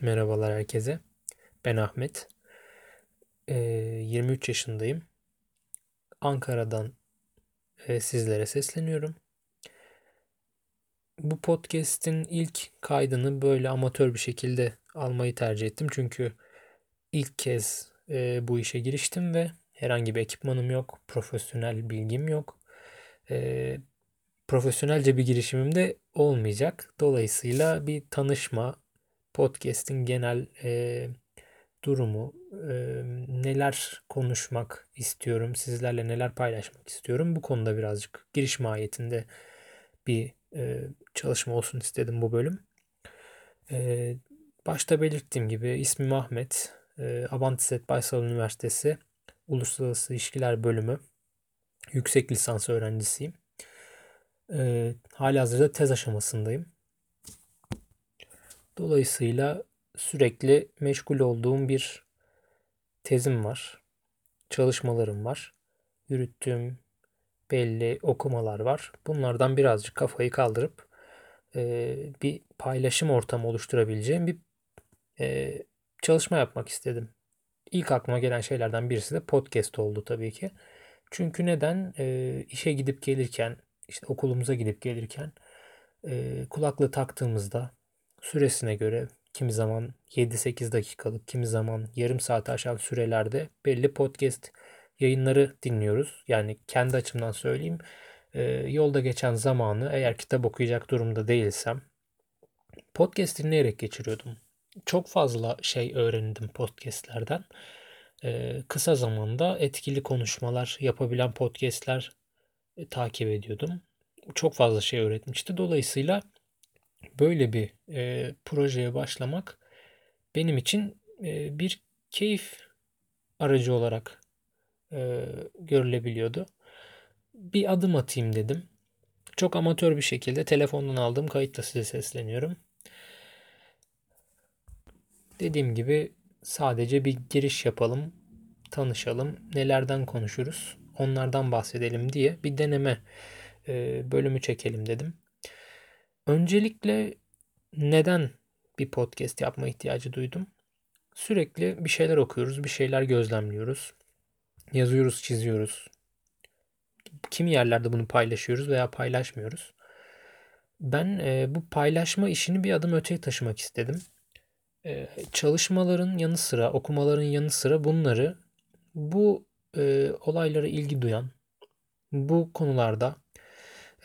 Merhabalar herkese. Ben Ahmet. Ee, 23 yaşındayım. Ankara'dan e, sizlere sesleniyorum. Bu podcast'in ilk kaydını böyle amatör bir şekilde almayı tercih ettim. Çünkü ilk kez e, bu işe giriştim ve herhangi bir ekipmanım yok, profesyonel bilgim yok. E, profesyonelce bir girişimim de olmayacak. Dolayısıyla bir tanışma, podcast'in genel e, durumu, e, neler konuşmak istiyorum, sizlerle neler paylaşmak istiyorum. Bu konuda birazcık giriş mahiyetinde bir e, çalışma olsun istedim bu bölüm. E, başta belirttiğim gibi ismim Ahmet. E, Abantiset Baysal Üniversitesi Uluslararası İlişkiler Bölümü yüksek lisans öğrencisiyim. E, hali hazırda tez aşamasındayım. Dolayısıyla sürekli meşgul olduğum bir tezim var. Çalışmalarım var. Yürüttüğüm belli okumalar var. Bunlardan birazcık kafayı kaldırıp e, bir paylaşım ortamı oluşturabileceğim bir e, çalışma yapmak istedim. İlk aklıma gelen şeylerden birisi de podcast oldu tabii ki. Çünkü neden? E, işe gidip gelirken, işte okulumuza gidip gelirken e, kulaklığı taktığımızda süresine göre kimi zaman 7-8 dakikalık, kimi zaman yarım saat aşan sürelerde belli podcast yayınları dinliyoruz. Yani kendi açımdan söyleyeyim. E, yolda geçen zamanı eğer kitap okuyacak durumda değilsem podcast dinleyerek geçiriyordum. Çok fazla şey öğrendim podcastlerden. E, kısa zamanda etkili konuşmalar yapabilen podcastler e, takip ediyordum. Çok fazla şey öğretmişti. Dolayısıyla böyle bir e, projeye başlamak benim için e, bir keyif aracı olarak e, görülebiliyordu. Bir adım atayım dedim. Çok amatör bir şekilde telefondan aldığım kayıtla size sesleniyorum. Dediğim gibi sadece bir giriş yapalım, tanışalım, nelerden konuşuruz, onlardan bahsedelim diye bir deneme e, bölümü çekelim dedim. Öncelikle neden bir podcast yapma ihtiyacı duydum? Sürekli bir şeyler okuyoruz, bir şeyler gözlemliyoruz. Yazıyoruz, çiziyoruz. Kimi yerlerde bunu paylaşıyoruz veya paylaşmıyoruz. Ben e, bu paylaşma işini bir adım öteye taşımak istedim. E, çalışmaların yanı sıra, okumaların yanı sıra bunları bu e, olaylara ilgi duyan, bu konularda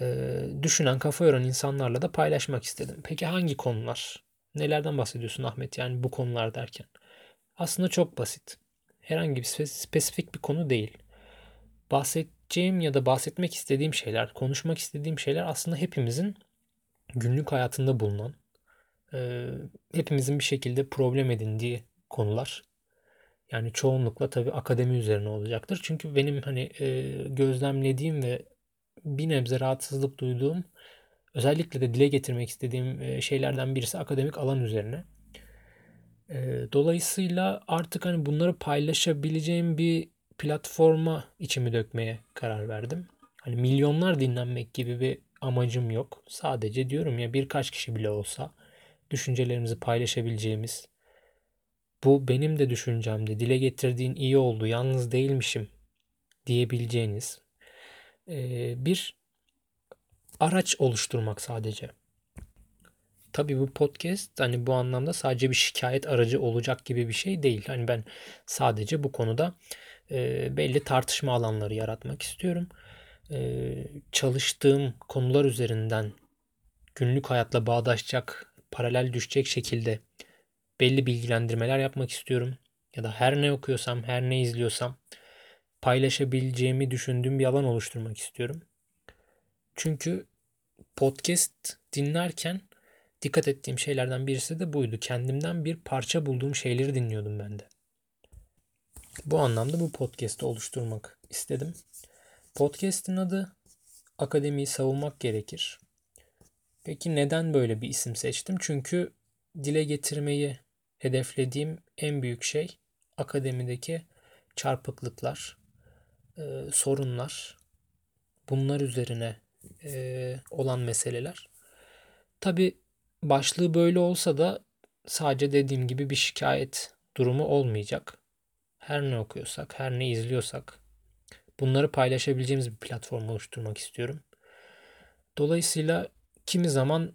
e, düşünen, kafa yoran insanlarla da paylaşmak istedim. Peki hangi konular? Nelerden bahsediyorsun Ahmet yani bu konular derken? Aslında çok basit. Herhangi bir spesifik bir konu değil. Bahsedeceğim ya da bahsetmek istediğim şeyler, konuşmak istediğim şeyler aslında hepimizin günlük hayatında bulunan, e, hepimizin bir şekilde problem edindiği konular. Yani çoğunlukla tabii akademi üzerine olacaktır. Çünkü benim hani e, gözlemlediğim ve bir nebze rahatsızlık duyduğum özellikle de dile getirmek istediğim e, şeylerden birisi akademik alan üzerine. E, dolayısıyla artık hani bunları paylaşabileceğim bir platforma içimi dökmeye karar verdim. Hani milyonlar dinlenmek gibi bir amacım yok. Sadece diyorum ya birkaç kişi bile olsa düşüncelerimizi paylaşabileceğimiz bu benim de düşüncemdi. Dile getirdiğin iyi oldu. Yalnız değilmişim diyebileceğiniz bir araç oluşturmak sadece. Tabii bu podcast hani bu anlamda sadece bir şikayet aracı olacak gibi bir şey değil. Hani ben sadece bu konuda e, belli tartışma alanları yaratmak istiyorum. E, çalıştığım konular üzerinden günlük hayatla bağdaşacak, paralel düşecek şekilde belli bilgilendirmeler yapmak istiyorum. Ya da her ne okuyorsam, her ne izliyorsam paylaşabileceğimi düşündüğüm bir alan oluşturmak istiyorum. Çünkü podcast dinlerken dikkat ettiğim şeylerden birisi de buydu. Kendimden bir parça bulduğum şeyleri dinliyordum ben de. Bu anlamda bu podcast'i oluşturmak istedim. Podcast'in adı Akademiyi Savunmak Gerekir. Peki neden böyle bir isim seçtim? Çünkü dile getirmeyi hedeflediğim en büyük şey akademideki çarpıklıklar, e, sorunlar, bunlar üzerine e, olan meseleler. Tabi başlığı böyle olsa da sadece dediğim gibi bir şikayet durumu olmayacak. Her ne okuyorsak, her ne izliyorsak bunları paylaşabileceğimiz bir platform oluşturmak istiyorum. Dolayısıyla kimi zaman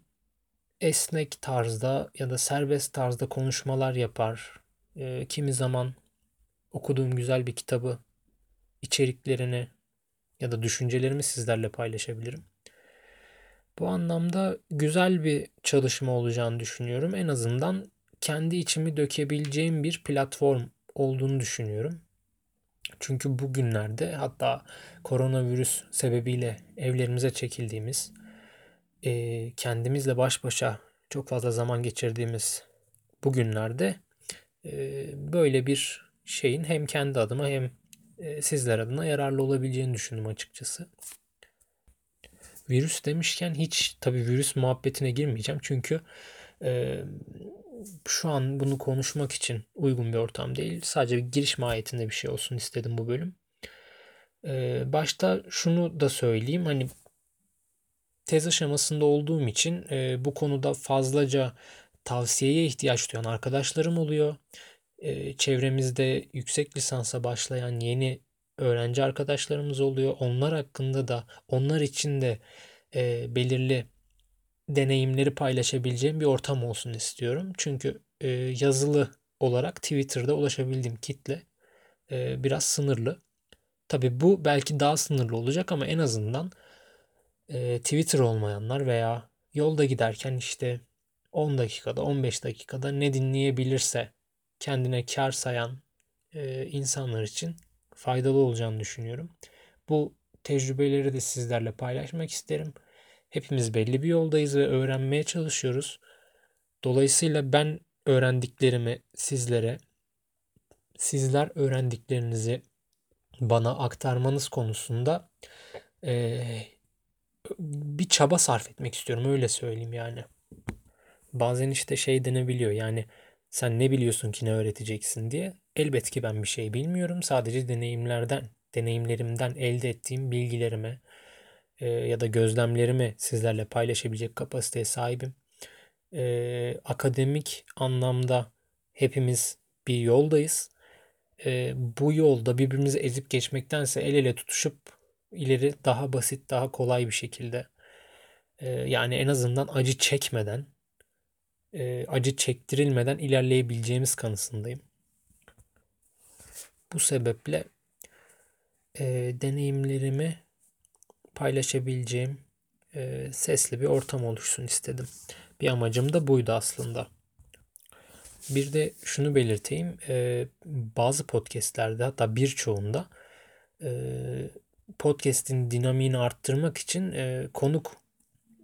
esnek tarzda ya da serbest tarzda konuşmalar yapar. E, kimi zaman okuduğum güzel bir kitabı içeriklerini ya da düşüncelerimi sizlerle paylaşabilirim. Bu anlamda güzel bir çalışma olacağını düşünüyorum. En azından kendi içimi dökebileceğim bir platform olduğunu düşünüyorum. Çünkü bugünlerde hatta koronavirüs sebebiyle evlerimize çekildiğimiz, e, kendimizle baş başa çok fazla zaman geçirdiğimiz bugünlerde e, böyle bir şeyin hem kendi adıma hem e, sizler adına yararlı olabileceğini düşündüm açıkçası. Virüs demişken hiç tabii virüs muhabbetine girmeyeceğim. Çünkü e, şu an bunu konuşmak için uygun bir ortam değil. Sadece bir giriş mahiyetinde bir şey olsun istedim bu bölüm. E, başta şunu da söyleyeyim. Hani tez aşamasında olduğum için e, bu konuda fazlaca tavsiyeye ihtiyaç duyan arkadaşlarım oluyor. Çevremizde yüksek lisansa başlayan yeni öğrenci arkadaşlarımız oluyor. Onlar hakkında da onlar için de e, belirli deneyimleri paylaşabileceğim bir ortam olsun istiyorum. Çünkü e, yazılı olarak Twitter'da ulaşabildiğim kitle e, biraz sınırlı. Tabi bu belki daha sınırlı olacak ama en azından e, Twitter olmayanlar veya yolda giderken işte 10 dakikada 15 dakikada ne dinleyebilirse kendine kar sayan e, insanlar için faydalı olacağını düşünüyorum. Bu tecrübeleri de sizlerle paylaşmak isterim. Hepimiz belli bir yoldayız ve öğrenmeye çalışıyoruz. Dolayısıyla ben öğrendiklerimi sizlere, sizler öğrendiklerinizi bana aktarmanız konusunda e, bir çaba sarf etmek istiyorum öyle söyleyeyim yani. Bazen işte şey denebiliyor yani sen ne biliyorsun ki ne öğreteceksin diye. Elbet ki ben bir şey bilmiyorum. Sadece deneyimlerden, deneyimlerimden elde ettiğim bilgilerime e, ya da gözlemlerimi sizlerle paylaşabilecek kapasiteye sahibim. E, akademik anlamda hepimiz bir yoldayız. E, bu yolda birbirimizi ezip geçmektense el ele tutuşup ileri daha basit, daha kolay bir şekilde e, yani en azından acı çekmeden e, acı çektirilmeden ilerleyebileceğimiz kanısındayım. Bu sebeple e, deneyimlerimi paylaşabileceğim e, sesli bir ortam oluşsun istedim. Bir amacım da buydu aslında. Bir de şunu belirteyim. E, bazı podcastlerde hatta birçoğunda e, podcast'in dinamiğini arttırmak için e, konuk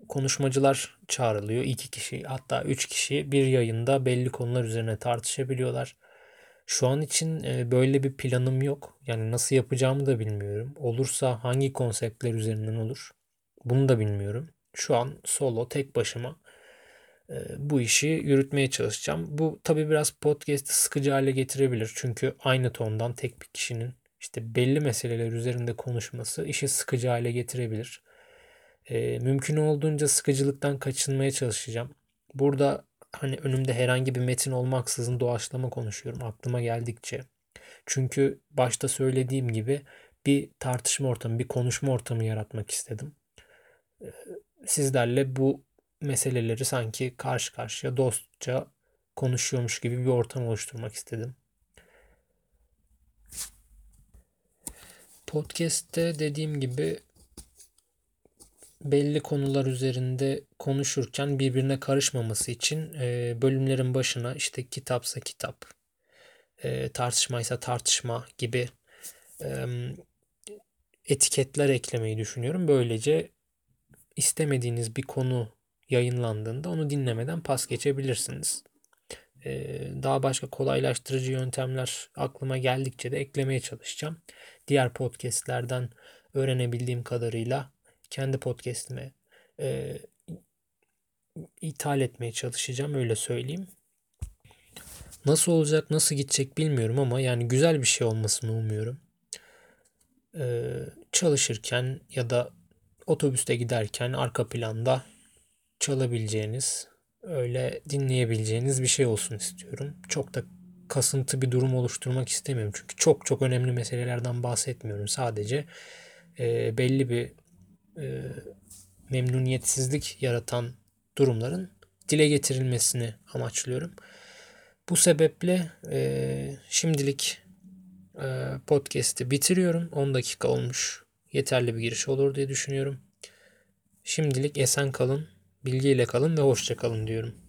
konuşmacılar çağrılıyor. İki kişi hatta üç kişi bir yayında belli konular üzerine tartışabiliyorlar. Şu an için e, böyle bir planım yok. Yani nasıl yapacağımı da bilmiyorum. Olursa hangi konseptler üzerinden olur? Bunu da bilmiyorum. Şu an solo tek başıma e, bu işi yürütmeye çalışacağım. Bu tabii biraz podcast'i sıkıcı hale getirebilir. Çünkü aynı tondan tek bir kişinin işte belli meseleler üzerinde konuşması işi sıkıcı hale getirebilir. E, mümkün olduğunca sıkıcılıktan kaçınmaya çalışacağım. Burada hani önümde herhangi bir metin olmaksızın doğaçlama konuşuyorum aklıma geldikçe. Çünkü başta söylediğim gibi bir tartışma ortamı, bir konuşma ortamı yaratmak istedim. Ee, sizlerle bu meseleleri sanki karşı karşıya dostça konuşuyormuş gibi bir ortam oluşturmak istedim. Podcast'te dediğim gibi belli konular üzerinde konuşurken birbirine karışmaması için e, bölümlerin başına işte kitapsa kitap, e, tartışmaysa tartışma gibi e, etiketler eklemeyi düşünüyorum. Böylece istemediğiniz bir konu yayınlandığında onu dinlemeden pas geçebilirsiniz. Daha başka kolaylaştırıcı yöntemler aklıma geldikçe de eklemeye çalışacağım. Diğer podcastlerden öğrenebildiğim kadarıyla kendi podcast'ime e, ithal etmeye çalışacağım öyle söyleyeyim. Nasıl olacak, nasıl gidecek bilmiyorum ama yani güzel bir şey olmasını umuyorum. Ee, çalışırken ya da otobüste giderken arka planda çalabileceğiniz öyle dinleyebileceğiniz bir şey olsun istiyorum. Çok da kasıntı bir durum oluşturmak istemiyorum. Çünkü çok çok önemli meselelerden bahsetmiyorum. Sadece e, belli bir e, memnuniyetsizlik yaratan durumların dile getirilmesini amaçlıyorum. Bu sebeple e, şimdilik e, podcast'i bitiriyorum. 10 dakika olmuş. Yeterli bir giriş olur diye düşünüyorum. Şimdilik esen kalın, bilgiyle kalın ve hoşça kalın diyorum.